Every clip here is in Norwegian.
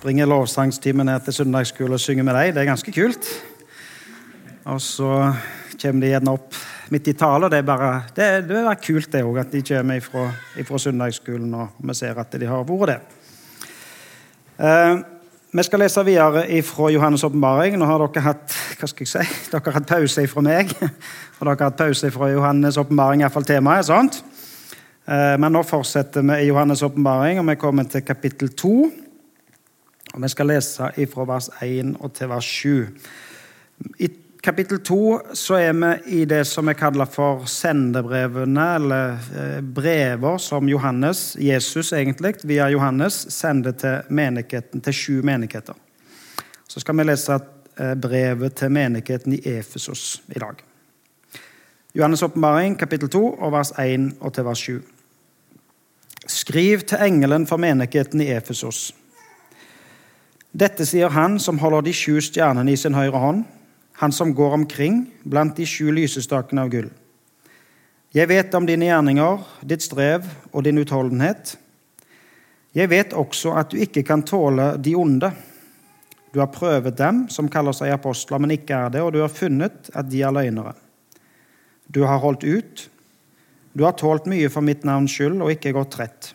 Springer lovsangstimen ned til søndagsskole og synger med deg. Det er ganske kult. Og så kommer de gjerne opp midt i talen. Det, er bare, det, det vil kult det òg, at de kommer fra, ifra søndagsskolen, og vi ser at de har vært det. Eh, vi skal lese videre fra Johannes' åpenbaring. Nå har dere hatt hva skal jeg si, dere har hatt pause fra meg. Og dere har hatt pause fra Johannes' åpenbaring, iallfall temaet. sant? Eh, men nå fortsetter vi i Johannes' åpenbaring, og vi kommer til kapittel 2. Og Vi skal lese fra vers 1 og til vers 7. I kapittel 2 så er vi i det som vi kaller for sendebrevene, eller eh, brever som Johannes, Jesus egentlig, via Johannes, sender til menigheten, til sju menigheter. Så skal vi lese eh, brevet til menigheten i Efesos i dag. Johannes' åpenbaring, kapittel 2, og vers 1 og til vers 7. Skriv til engelen for menigheten i Efesos. Dette sier han som holder de sju stjernene i sin høyre hånd, han som går omkring blant de sju lysestakene av gull. Jeg vet om dine gjerninger, ditt strev og din utholdenhet. Jeg vet også at du ikke kan tåle de onde. Du har prøvet dem som kaller seg apostler, men ikke er det, og du har funnet at de er løgnere. Du har holdt ut. Du har tålt mye for mitt navns skyld og ikke gått trett.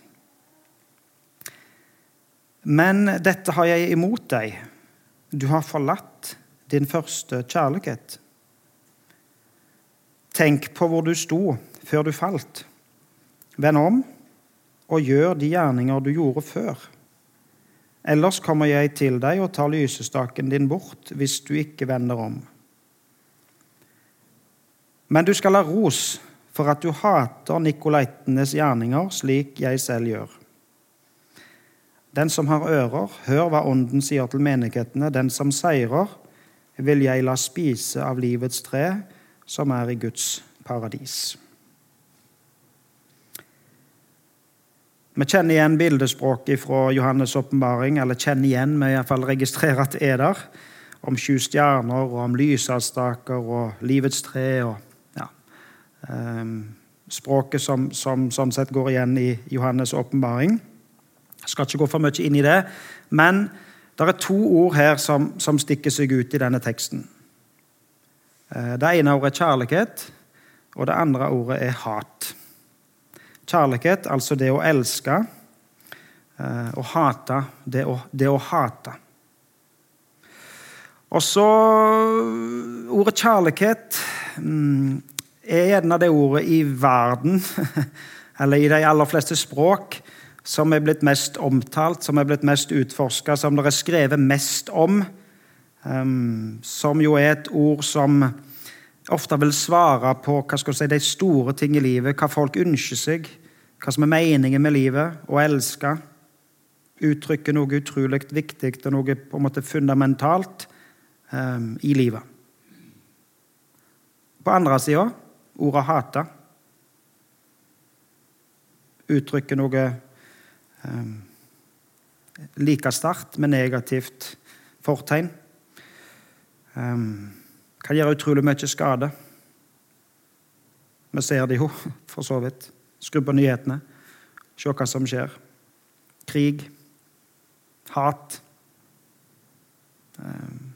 Men dette har jeg imot deg. Du har forlatt din første kjærlighet. Tenk på hvor du sto før du falt. Vend om og gjør de gjerninger du gjorde før. Ellers kommer jeg til deg og tar lysestaken din bort hvis du ikke vender om. Men du skal ha ros for at du hater nikolaitenes gjerninger slik jeg selv gjør. Den som har ører, hør hva Ånden sier til menighetene. Den som seirer, vil jeg la spise av livets tre, som er i Guds paradis. Vi kjenner igjen bildespråket fra Johannes' åpenbaring, eller kjenner igjen, vi iallfall registrerer at det er der, om sju stjerner og om lysavstaker og livets tre. og ja, um, Språket som, som, sånn sett går igjen i Johannes' åpenbaring. Jeg skal ikke gå for mye inn i det, men det er to ord her som, som stikker seg ut i denne teksten. Eh, det ene ordet er kjærlighet, og det andre ordet er hat. Kjærlighet, altså det å elske, eh, og hate, det å, det å hate. Og så Ordet kjærlighet mm, er gjerne det ordet i verden, eller i de aller fleste språk, som er blitt mest omtalt, som er blitt mest utforska, som det er skrevet mest om. Um, som jo er et ord som ofte vil svare på hva skal si, de store ting i livet, hva folk ønsker seg, hva som er meningen med livet, å elske. Uttrykke noe utrolig viktig og noe på en måte fundamentalt um, i livet. På andre sida ordet 'hate'. uttrykker noe Ehm, like sterkt med negativt fortegn. Ehm, kan gjøre utrolig mye skade. Vi ser det jo, for så vidt. Skru på nyhetene. Se hva som skjer. Krig. Hat. Ehm,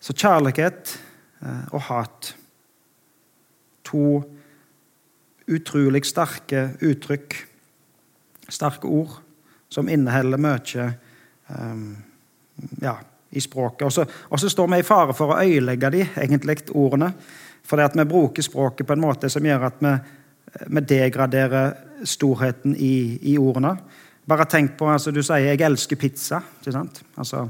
så kjærlighet eh, og hat To utrolig sterke uttrykk sterke ord som inneholder mye um, ja, i språket. Og så står vi i fare for å øyelegge de, egentlig, ordene. Fordi at vi bruker språket på en måte som gjør at vi, vi degraderer storheten i, i, ordene. Bare tenk på altså Du sier 'jeg elsker pizza'. ikke sant? Altså,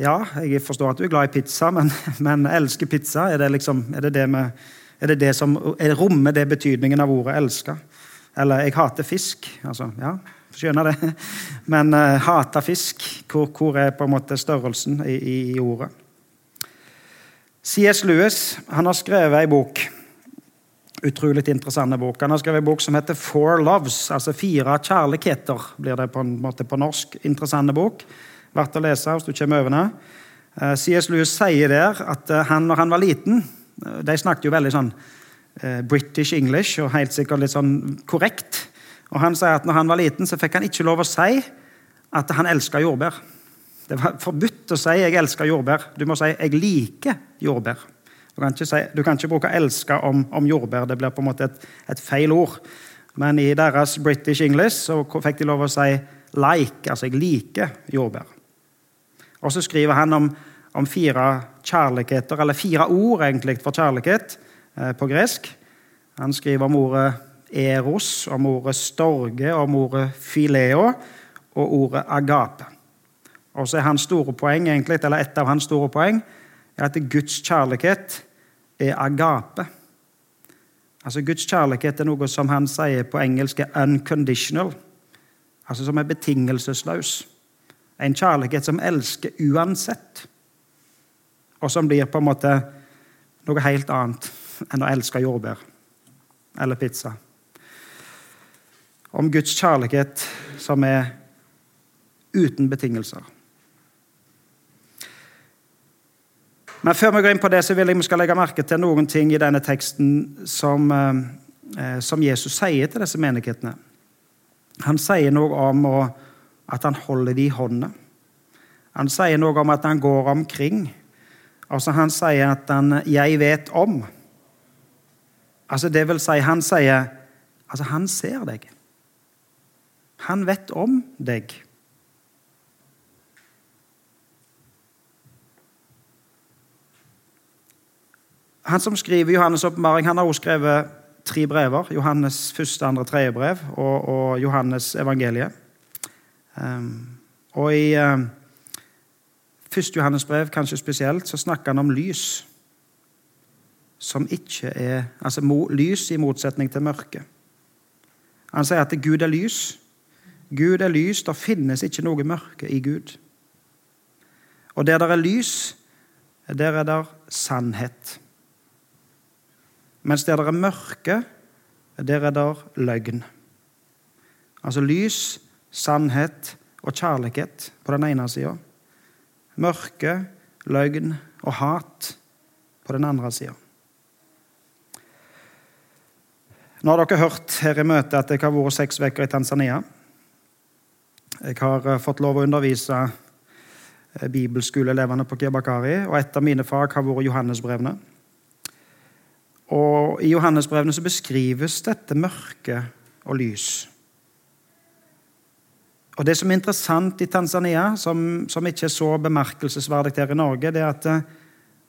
ja, jeg forstår at du er glad i pizza, men, men elsker pizza, er det liksom, er det det, med, er det det som er rommer det betydningen av ordet 'elske'? Eller 'jeg hater fisk'. Altså, ja, skjønner det. Men uh, 'hata fisk', hvor, hvor, er på en måte størrelsen i, i, i ordet? C.S. Lewis han har skrevet ei bok utrolig interessant bok. Han har skrevet en bok som heter Four Loves, altså Fire kjærligheter. blir det på en måte på norsk. Interessant bok. Verdt å lese hvis du kommer over den. Eh, C.S. Lewis sier der at eh, han når han var liten De snakket jo veldig sånn Eh, British English og helt sikkert litt sånn korrekt. Og Han sier at når han var liten, så fikk han ikke lov å si at han elska jordbær. Det var forbudt å si 'jeg elsker jordbær'. Du må si 'jeg liker jordbær'. Du kan ikke, si, du kan ikke bruke 'elske' om, om, jordbær. Det blir på en måte et, et, feil ord. Men i deres British English så fikk de lov å si 'like', altså 'jeg liker jordbær'. Og så skriver han om, om fire kjærligheter, eller fire ord egentlig for kjærlighet eh, på gresk. Han skriver om ordet eros, om ordet storge, om ordet fileo og ordet agape. Og så er hans store poeng, egentlig, eller Et av hans store poeng er at Guds kjærlighet er agape. Altså Guds kjærlighet er noe som han sier på engelsk er 'unconditional', altså som er betingelsesløs. En kjærlighet som elsker uansett, og som blir på en måte noe helt annet enn å elske jordbær eller pizza. Om Guds kjærlighet som er uten betingelser. Men før vi går inn på det, så vil jeg vi skal legge merke til noen ting i denne teksten som, eh, som Jesus sier til disse menighetene. Han sier noe om at han holder dem i hånda. Han sier noe om at han går omkring. Altså Han sier at han 'jeg vet om'. Altså Det vil si, han sier altså han ser deg. Han vet om deg. Han som skriver Johannes' åpenbaring, han har også skrevet tre brever. Johannes første, andre, tredje brev og, og Johannes evangeliet. Um, og i um, første Johannes brev, kanskje spesielt, så snakker han om lys. Som ikke er Altså lys i motsetning til mørke. Han sier at Gud er lys. Gud er lys. Det finnes ikke noe mørke i Gud. Og der det er lys, der er det sannhet. Mens der det er mørke, der er det løgn. Altså lys, sannhet og kjærlighet på den ene sida. Mørke, løgn og hat på den andre sida. Nå har dere hørt her i møtet at jeg har vært seks uker i Tanzania. Jeg har eh, fått lov å undervise eh, bibelskoleelevene på Kibakari, og et av mine fag har vært Johannesbrevene. Og I Johannesbrevene så beskrives dette mørke og lys. Og Det som er interessant i Tanzania, som, som ikke er så bemerkelsesverdig her i Norge, det er at,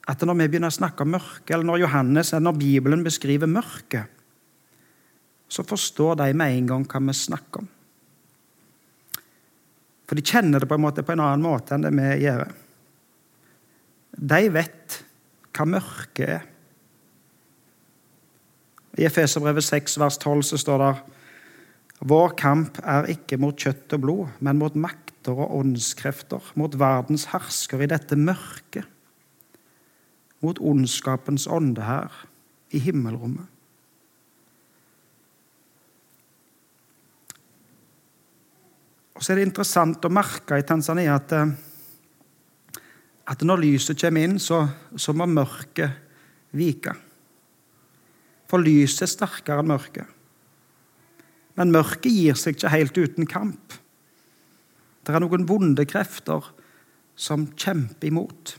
at, når vi begynner å snakke om mørke, eller når Johannes, eller når Bibelen beskriver mørke, så forstår de med en gang hva vi snakker om. For de kjenner det på en måte på en annen måte enn det vi gjør. De vet hva mørket er. I Efeserbrevet 6, vers 12 så står det Vår kamp er ikke mot kjøtt og blod, men mot makter og åndskrefter, mot verdens hersker i dette mørket, mot ondskapens ånde her i himmelrommet. Og så er det interessant å merke i Tanzania at, eh, at når lyset kommer inn, så, så må mørket vike. For lyset er sterkere enn mørket. Men mørket gir seg ikke helt uten kamp. Det er noen vonde krefter som kjemper imot.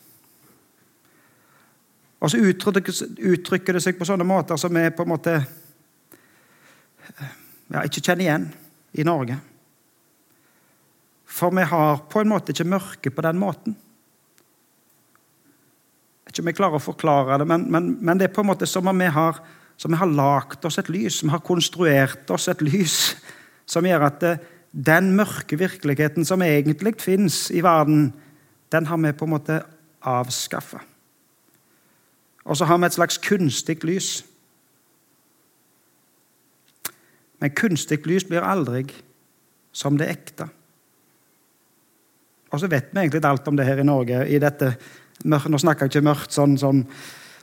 Og så uttrykker det seg på sånne måter som vi på en måte ja, ikke kjenner igjen i Norge. For vi har på en måte ikke mørke på den måten. Jeg vet ikke om jeg klarer å forklare det, men, men, men det er på en måte som om vi har vi har lagd oss et lys, vi har konstruert oss et lys som gjør at det, den mørke virkeligheten som egentlig fins i verden, den har vi på en måte avskaffa. Og så har vi et slags kunstig lys. Men kunstig lys blir aldri som det ekte. Og så vet vi egentlig alt om det her i Norge. i dette, Nå snakker jeg ikke mørkt sånn, sånn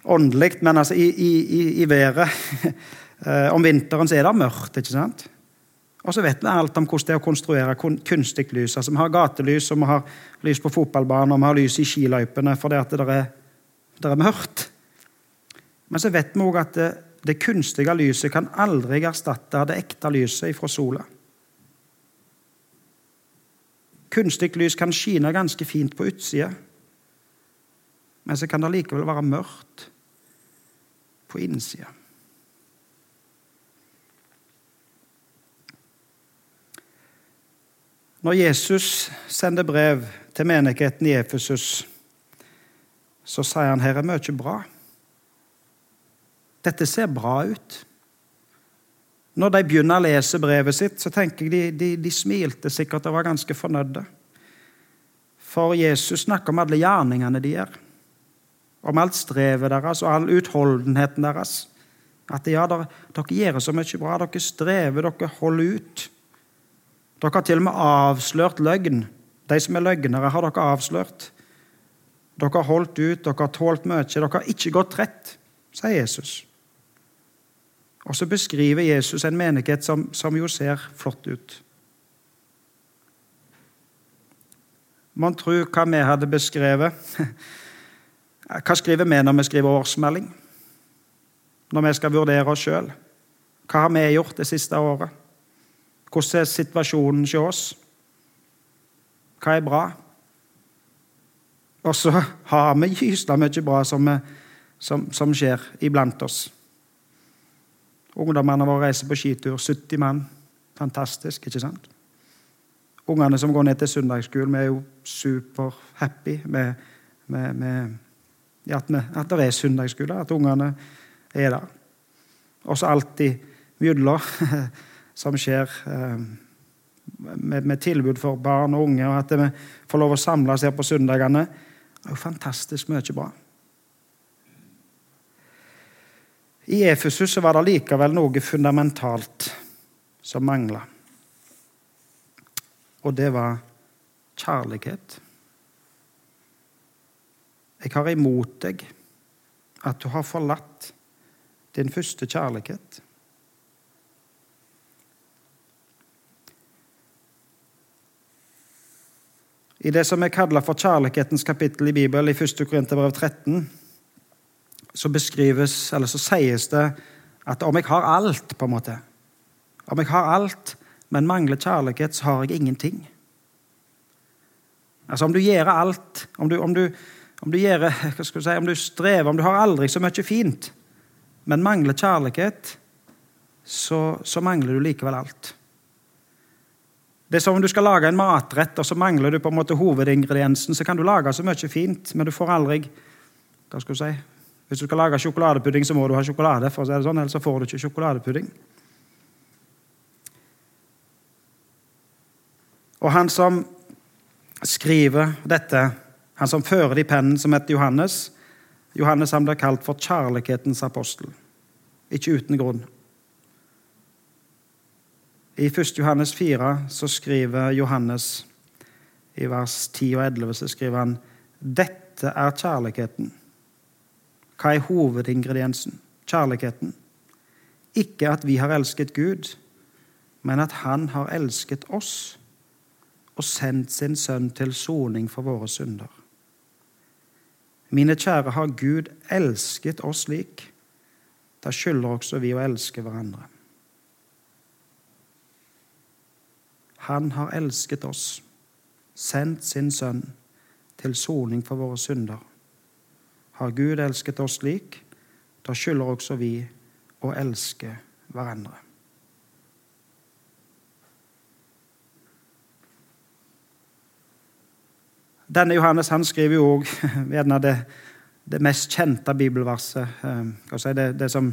åndelig, men altså i, i, i været. Eh, om vinteren så er det mørkt. ikke sant? Og så vet vi alt om hvordan det er å konstruere kunstig lys. Altså, Vi har gatelys, og vi har lys på fotballbanen, og vi har lys i skiløypene fordi at det er, det er mørkt. Men så vet vi òg at det, det, kunstige lyset kan aldri erstatte det ekte lyset fra sola. Kunstig lys kan skine ganske fint på utsida, men så kan det likevel være mørkt på innsida. Når Jesus sender brev til menigheten i Efesus, så sier han her er mye bra. Dette ser bra ut. Når de begynner å lese brevet sitt, så tenker jeg de, de, de smilte sikkert og var ganske fornøyde. For Jesus snakker om alle gjerningene de gjør. Om alt strevet deres og all utholdenheten deres. At ja, dere, dere gjør så mye bra. Dere strever, dere holder ut. Dere har til og med avslørt løgn. De som er løgnere, har dere avslørt. Dere har holdt ut, dere har tålt mye. Dere har ikke gått trett, sier Jesus. Og så beskriver Jesus en menighet som, som jo ser flott ut. Mon tro hva vi hadde beskrevet Hva skriver vi når vi skriver årsmelding? Når vi skal vurdere oss sjøl? Hva har vi gjort det siste året? Hvordan er situasjonen hos oss? Hva er bra? Og så har vi gysla mye bra som, som, som skjer iblant oss. Ungdommene våre reiser på skitur. 70 mann. Fantastisk, ikke sant? Ungene som går ned til søndagsskolen, vi er jo superhappy med, med, med at, vi, at, det er søndagsskole, at ungene er der. Og så alltid mjudler som skjer eh, med, med, tilbud for barn og unge, og at vi får lov å samles her på søndagene. Det er jo fantastisk mye bra. I Efesus var det likevel noe fundamentalt som mangla. Og det var kjærlighet. Jeg har imot deg at du har forlatt din første kjærlighet. I det som er kalla for kjærlighetens kapittel i Bibelen, i 1. Korinterbrev 13, så beskrives, eller så sies det at om jeg har alt, på en måte Om jeg har alt, men mangler kjærlighet, så har jeg ingenting. Altså Om du gjør alt, om du, om du, om du, gjør, hva skal du, si, om du strever, om du har aldri så mye fint, men mangler kjærlighet, så, så mangler du likevel alt. Det er som om du skal lage en matrett, og så mangler du på en måte hovedingrediensen. Så kan du lage så mye fint, men du får aldri hva skal du si, hvis du skal lage sjokoladepudding, så må du ha sjokolade, for å si det sånn, ellers så får du ikke sjokoladepudding. Og han som skriver dette, han som fører det i pennen, som heter Johannes Johannes han blir kalt for kjærlighetens apostel. Ikke uten grunn. I 1. Johannes 4 så skriver Johannes i vers 10 og 11 så skriver han dette er kjærligheten hva er hovedingrediensen? Kjærligheten. Ikke at vi har elsket Gud, men at Han har elsket oss og sendt sin sønn til soning for våre synder. Mine kjære, har Gud elsket oss slik? Da skylder også vi å elske hverandre. Han har elsket oss, sendt sin sønn til soning for våre synder. Har Gud elsket oss slik, da skylder også vi å elske hverandre. Denne Johannes han skriver jo òg gjerne det, det, mest kjente bibelverset. Eh, det, det, som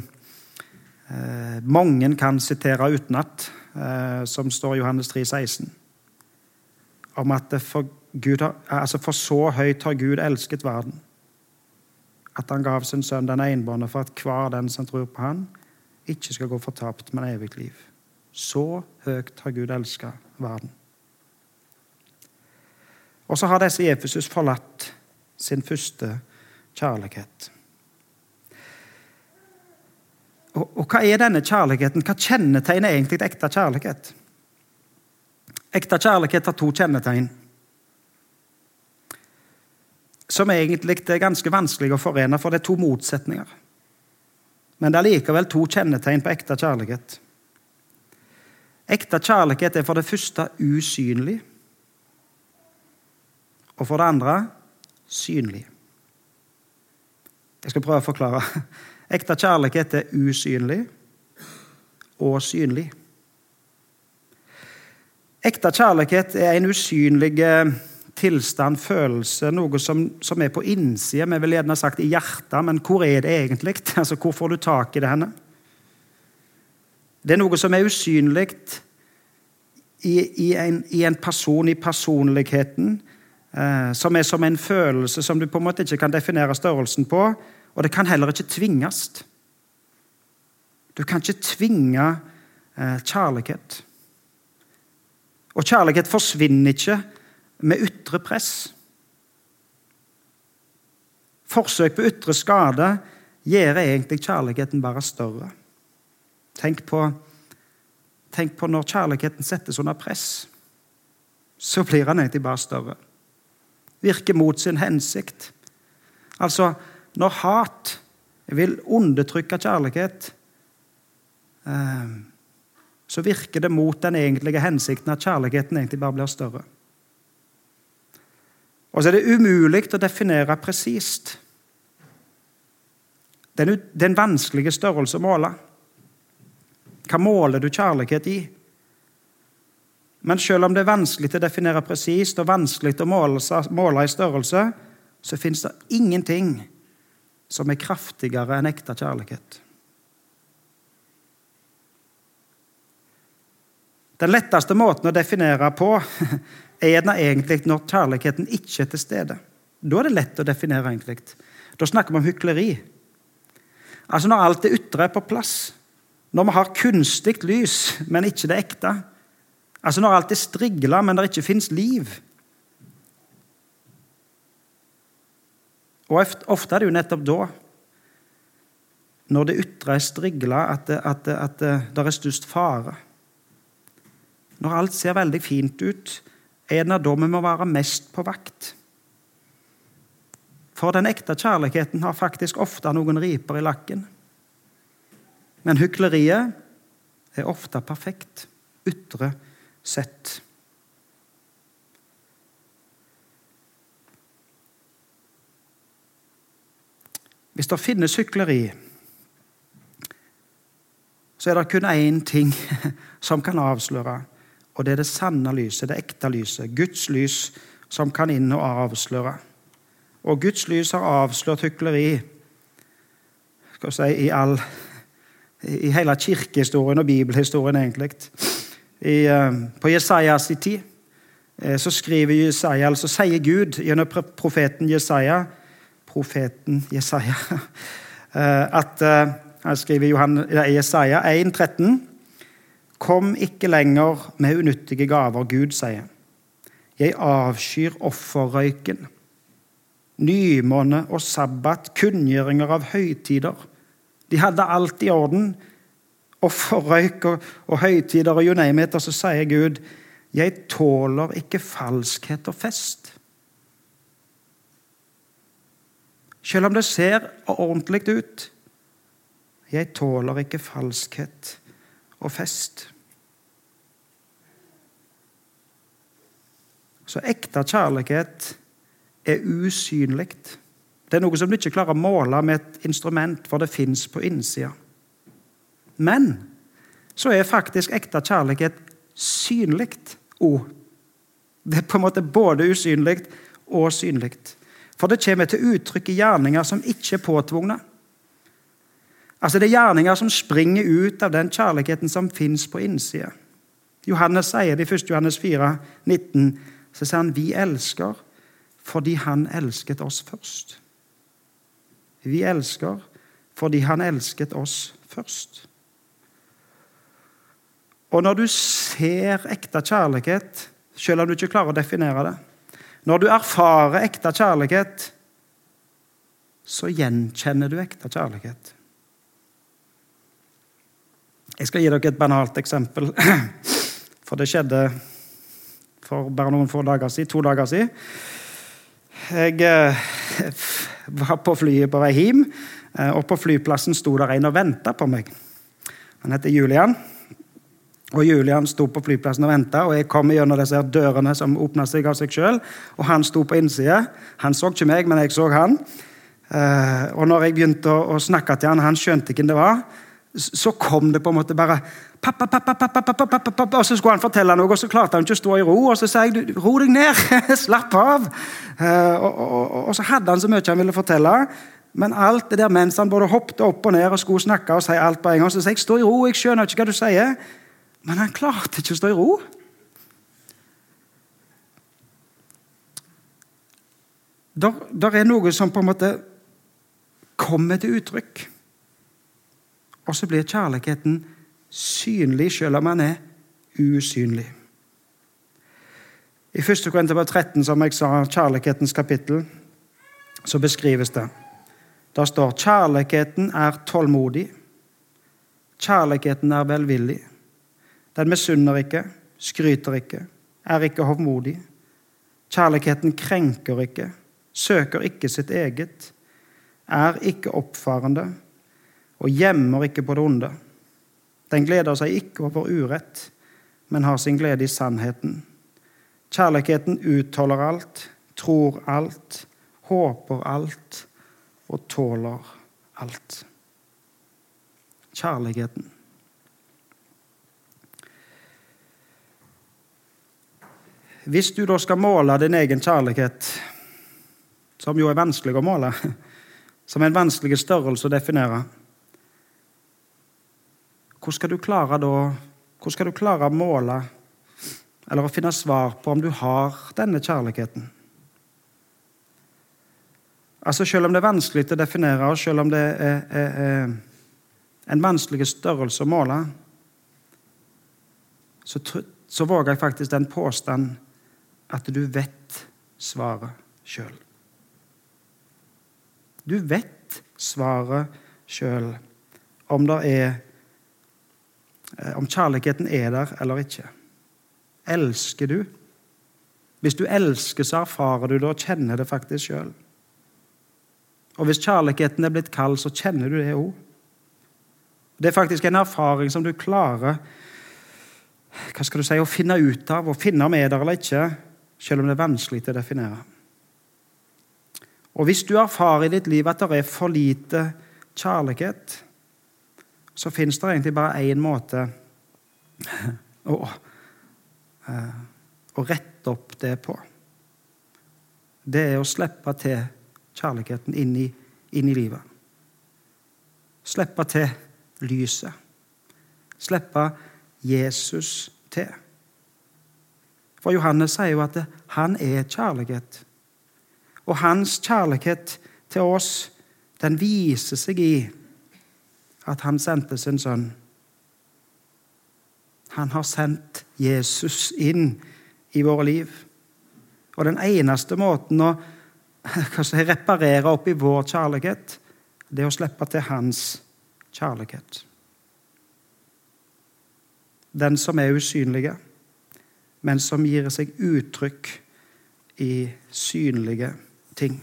eh, mange kan sitere utenat, eh, som står i Johannes 3, 16. Om at for, Gud altså for så høyt har Gud elsket verden at han gav sin sønn den enbårne for at hver den som tror på han, ikke skal gå fortapt, men evig liv. Så høyt har Gud elska verden. Og så har disse i Efesus forlatt sin første kjærlighet. Og, og hva er denne kjærligheten? Hva kjennetegner egentlig ekte kjærlighet? Ekte kjærlighet har to kjennetegn som egentlig er ganske vanskelig å forene, for det er to motsetninger. Men det er likevel to kjennetegn på ekte kjærlighet. Ekte kjærlighet er for det første usynlig. Og for det andre synlig. Jeg skal prøve å forklare. Ekte kjærlighet er usynlig og synlig. Ekte kjærlighet er en usynlig eh, tilstand, følelse, noe som, som er på innsida. Vi vil gjerne sagt i hjertet, men hvor er det egentlig? Altså, Hvor får du tak i det henne? Det er noe som er usynlig i, i, en, i en person, i personligheten, eh, som er som en følelse som du på en måte ikke kan definere størrelsen på. Og det kan heller ikke tvinges. Du kan ikke tvinge eh, kjærlighet. Og kjærlighet forsvinner ikke med ytre press. Forsøk på ytre skade gjør egentlig kjærligheten bare større. Tenk på, tenk på når kjærligheten settes under press. Så blir han egentlig bare større. Virker mot sin hensikt. Altså, når hat vil undertrykke kjærlighet, eh, så virker det mot den egentlige hensikten at kjærligheten egentlig bare blir større. Og så er det umulig å definere presist. Det er en vanskelig størrelse å måle. Hva måler du kjærlighet i? Men selv om det er vanskelig å definere presist og vanskelig å måle, i størrelse, så fins det ingenting som er kraftigere enn ekte kjærlighet. Den letteste måten å definere på er gjerne egentlig når kjærligheten ikke er til stede. Da er det lett å definere. egentlig. Da snakker vi om hykleri. Altså Når alt det ytre er på plass, når vi har kunstig lys, men ikke det ekte. Altså når alt er strigla, men det ikke fins liv. Og Ofte er det jo nettopp da, når det ytre er strigla, at, at, at det, det er størst fare. Når alt ser veldig fint ut, er av dem vi må være mest på vakt. For den ekte kjærligheten har faktisk ofte noen riper i lakken. Men hykleriet er ofte perfekt, ytre sett. Hvis det finnes hykleri, så er det kun én ting som kan avsløre, og det er det sanne lyset, det ekte lyset, Guds lys, som kan inn og avsløre. Og Guds lys har avslørt hykleri skal si, i all i hele kirkehistorien og bibelhistorien, egentlig. I, uh, på Jesajas tid uh, så skriver Jesaja, altså sier Gud gjennom profeten Jesaja profeten Jesaja uh, at Han skriver i Jesaja 1, 13, Kom ikke lenger med unyttige gaver, Gud sier. Jeg avskyr offerrøyken. Nymåne og sabbat, kunngjøringer av høytider de hadde alt i orden. Offerrøyk og, og høytider og you name it. Og så sier Gud, 'Jeg tåler ikke falskhet og fest'. Selv om det ser ordentlig ut. Jeg tåler ikke falskhet og fest. Så ekte kjærlighet er usynlig. Det er noe som du ikke klarer å måle med et instrument, for det fins på innsida. Men så er faktisk ekte kjærlighet synlig òg. Det er på en måte både usynlig og synlig. For det kommer til uttrykk i gjerninger som ikke er påtvungne. Altså Det er gjerninger som springer ut av den kjærligheten som fins på innsida. Johannes sier det i 1. Johannes 4, 19, så sier han vi elsker fordi han elsket oss først. Vi elsker fordi han elsket oss først. Og når du ser ekte kjærlighet, selv om du ikke klarer å definere det Når du erfarer ekte kjærlighet, så gjenkjenner du ekte kjærlighet. Jeg skal gi dere et banalt eksempel, for det skjedde for bare noen få dager siden, to dager siden. Jeg eh, var på flyet på vei hjem, eh, og på flyplassen sto der en og venta på meg. Han heter Julian. Og Julian sto på flyplassen og venta, og jeg kom gjennom disse dørene som åpna seg av seg sjøl. Og han sto på innsida. Han så ikke meg, men jeg så han. Eh, og når jeg begynte å, å snakke til han, han skjønte hvem det var, så kom det på en måte bare pappa, pappa, pappa, pappa, pappa, pappa, Og så skulle han fortelle noe, og så klarte han ikke å stå i ro. Og så sa jeg ro deg ned, slapp av. Eh, og, og, og, så hadde han så mye han ville fortelle. Men alt det der mens han både hoppet opp og ned og skulle snakke og si alt på en gang, så sa jeg stå i ro, jeg skjønner ikke hva du sier. Men han klarte ikke å stå i ro. Der, der er noe som på en måte kommer til uttrykk. Og så blir kjærligheten synlig selv om han er usynlig. I 1. Korinterbrev 13, som jeg sa, kjærlighetens kapittel, så beskrives det. Der står kjærligheten er tålmodig. Kjærligheten er velvillig. Den misunner ikke, skryter ikke, er ikke hovmodig. Kjærligheten krenker ikke, søker ikke sitt eget, er ikke oppfarende og gjemmer ikke på det onde. Den gleder seg ikke over urett, men har sin glede i sannheten. Kjærligheten utholder alt, tror alt, håper alt og tåler alt. Kjærligheten. Hvis du da skal måle din egen kjærlighet, som jo er vanskelig å måle, som er en vanskelig størrelse å definere Hvor skal du klare da Hvor skal du klare å måle eller å finne svar på om du har denne kjærligheten? Altså Selv om det er vanskelig å definere, og selv om det er, er, er en vanskelig størrelse å måle, så, så våger jeg faktisk den påstand at du vet svaret sjøl. Du vet svaret sjøl om, eh, om kjærligheten er der eller ikke. Elsker du? Hvis du elsker, så erfarer du det og kjenner det faktisk sjøl. Og hvis kjærligheten er blitt kald, så kjenner du det òg. Det er faktisk en erfaring som du klarer hva skal du si, å finne ut av, å finne om er der eller ikke, selv om det er vanskelig til å definere. Og hvis du erfarer i ditt liv at det er for lite kjærlighet, så fins det egentlig bare én måte å, eh, å rette opp det på. Det er å slippe til kjærligheten inn i, inn i livet. Slippe til lyset. Slippe Jesus til. For Johannes sier jo at han er kjærlighet. Og hans kjærlighet til oss, den viser seg i at han sendte sin sønn. Han har sendt Jesus inn i våre liv. Og den eneste måten å si, reparere opp i vår kjærlighet, det er å slippe til hans kjærlighet. Den som er usynlige, men som gir seg uttrykk i synlige ting.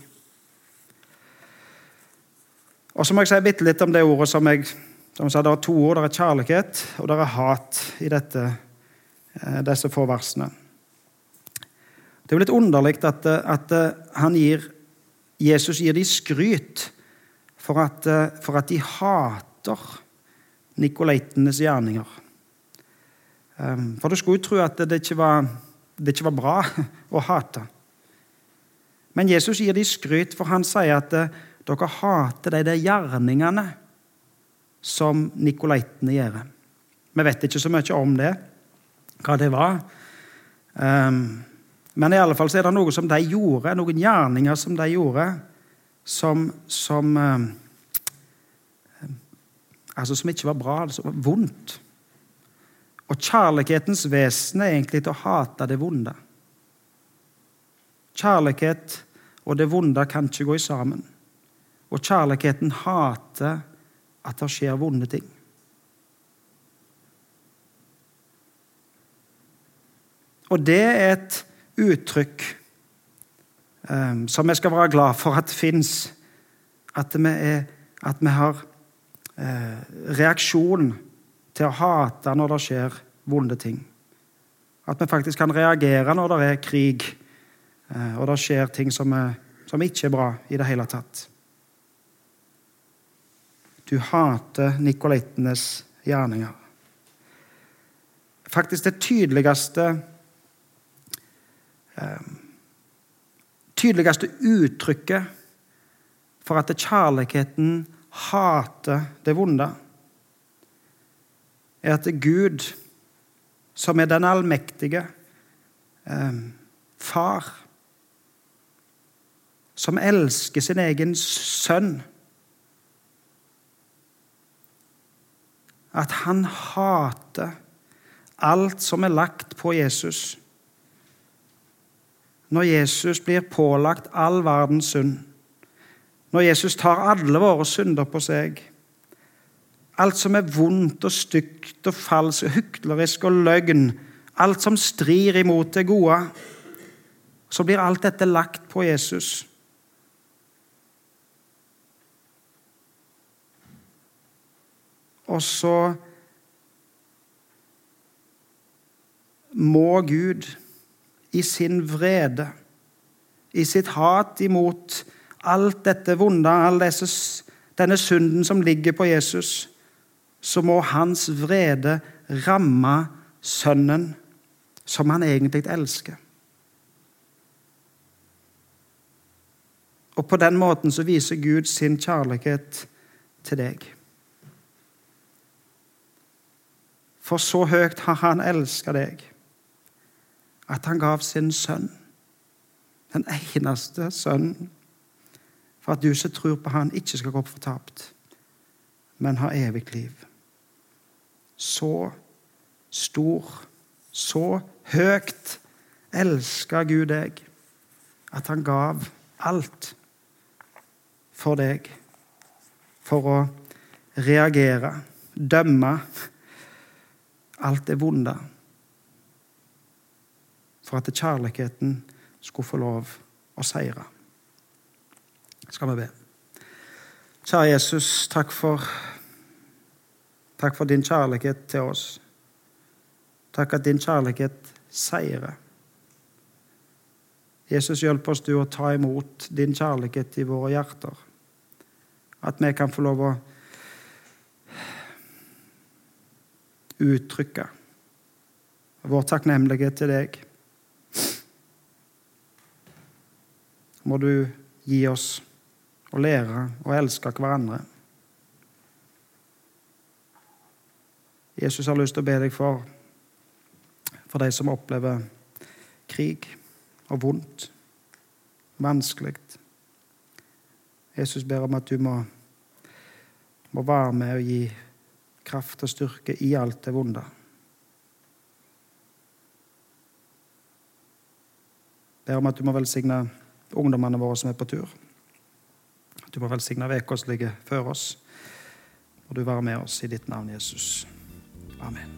Og så må jeg si bitte litt om det ordet som jeg som sa, Det er to ord. Det er kjærlighet, og det er hat i dette, eh, disse få versene. Det er jo litt underlig at, at han gir, Jesus gir de skryt for at, for at de hater nikolaitenes gjerninger. Ehm, for du skulle jo tro at det ikke, var, det ikke var bra å hate. Men Jesus gir dem skryt, for han sier at eh, dere hater de der gjerningene som nikolaitene gjør. Vi vet ikke så mye om det, hva det var. Um, men i alle fall er det noe som de gjorde, noen gjerninger som de gjorde, som, som um, Altså som ikke var bra, som var vondt. Og kjærlighetens vesen er egentlig til å hate det vonde. Kjærlighet og det vonde kan ikke gå sammen. Og kjærligheten hater at det skjer vonde ting. Og det er et uttrykk um, som vi skal være glad for at fins. At, at, vi har uh, reaksjon til å hate når det skjer vonde ting. At vi faktisk kan reagere når det er krig, uh, og det skjer ting som, er, som ikke er bra i det hele tatt. Du hater nikolaitenes gjerninger. Faktisk det tydeligste eh, tydeligste uttrykket for at kjærligheten hater det vonde, er at Gud, som er den allmektige eh, far, som elsker sin egen sønn At han hater alt som er lagt på Jesus. Når Jesus blir pålagt all verdens synd når Jesus tar alle våre synder på seg. Alt som er vondt og stygt og falskt og hyklerisk og løgn. Alt som strir imot det gode. Så blir alt dette lagt på Jesus. Og så må Gud i sin vrede, i sitt hat imot alt dette vonde, all disse, denne synden som ligger på Jesus, så må hans vrede ramme sønnen som han egentlig elsker. Og på den måten så viser Gud sin kjærlighet til deg. For så høyt har han elska deg at han gav sin sønn, den eneste sønnen for at du som tror på Han, ikke skal gå opp fortapt, men ha evig liv. Så stor, så høyt elska Gud deg at han gav alt for deg for å reagere, dømme alt det vonde. For at kjærligheten skulle få lov å seire skal vi be. Kjære Jesus, takk for, takk for din kjærlighet til oss. Takk at din kjærlighet seirer. Jesus, hjelp oss du å ta imot din kjærlighet i våre hjerter. At vi kan få lov å uttrykke vår takknemlighet til deg. Må du gi oss å lære å elske hverandre. Jesus har lyst til å be deg for, for de som opplever krig og vondt, vanskelig. Jesus ber om at du må, må være med og gi kraft og styrke i alt det vonde. Ber om at du må velsigne ungdommene våre som er på tur. At Du må velsigne uka som ligger før oss. Må du være med oss i ditt navn, Jesus. Amen.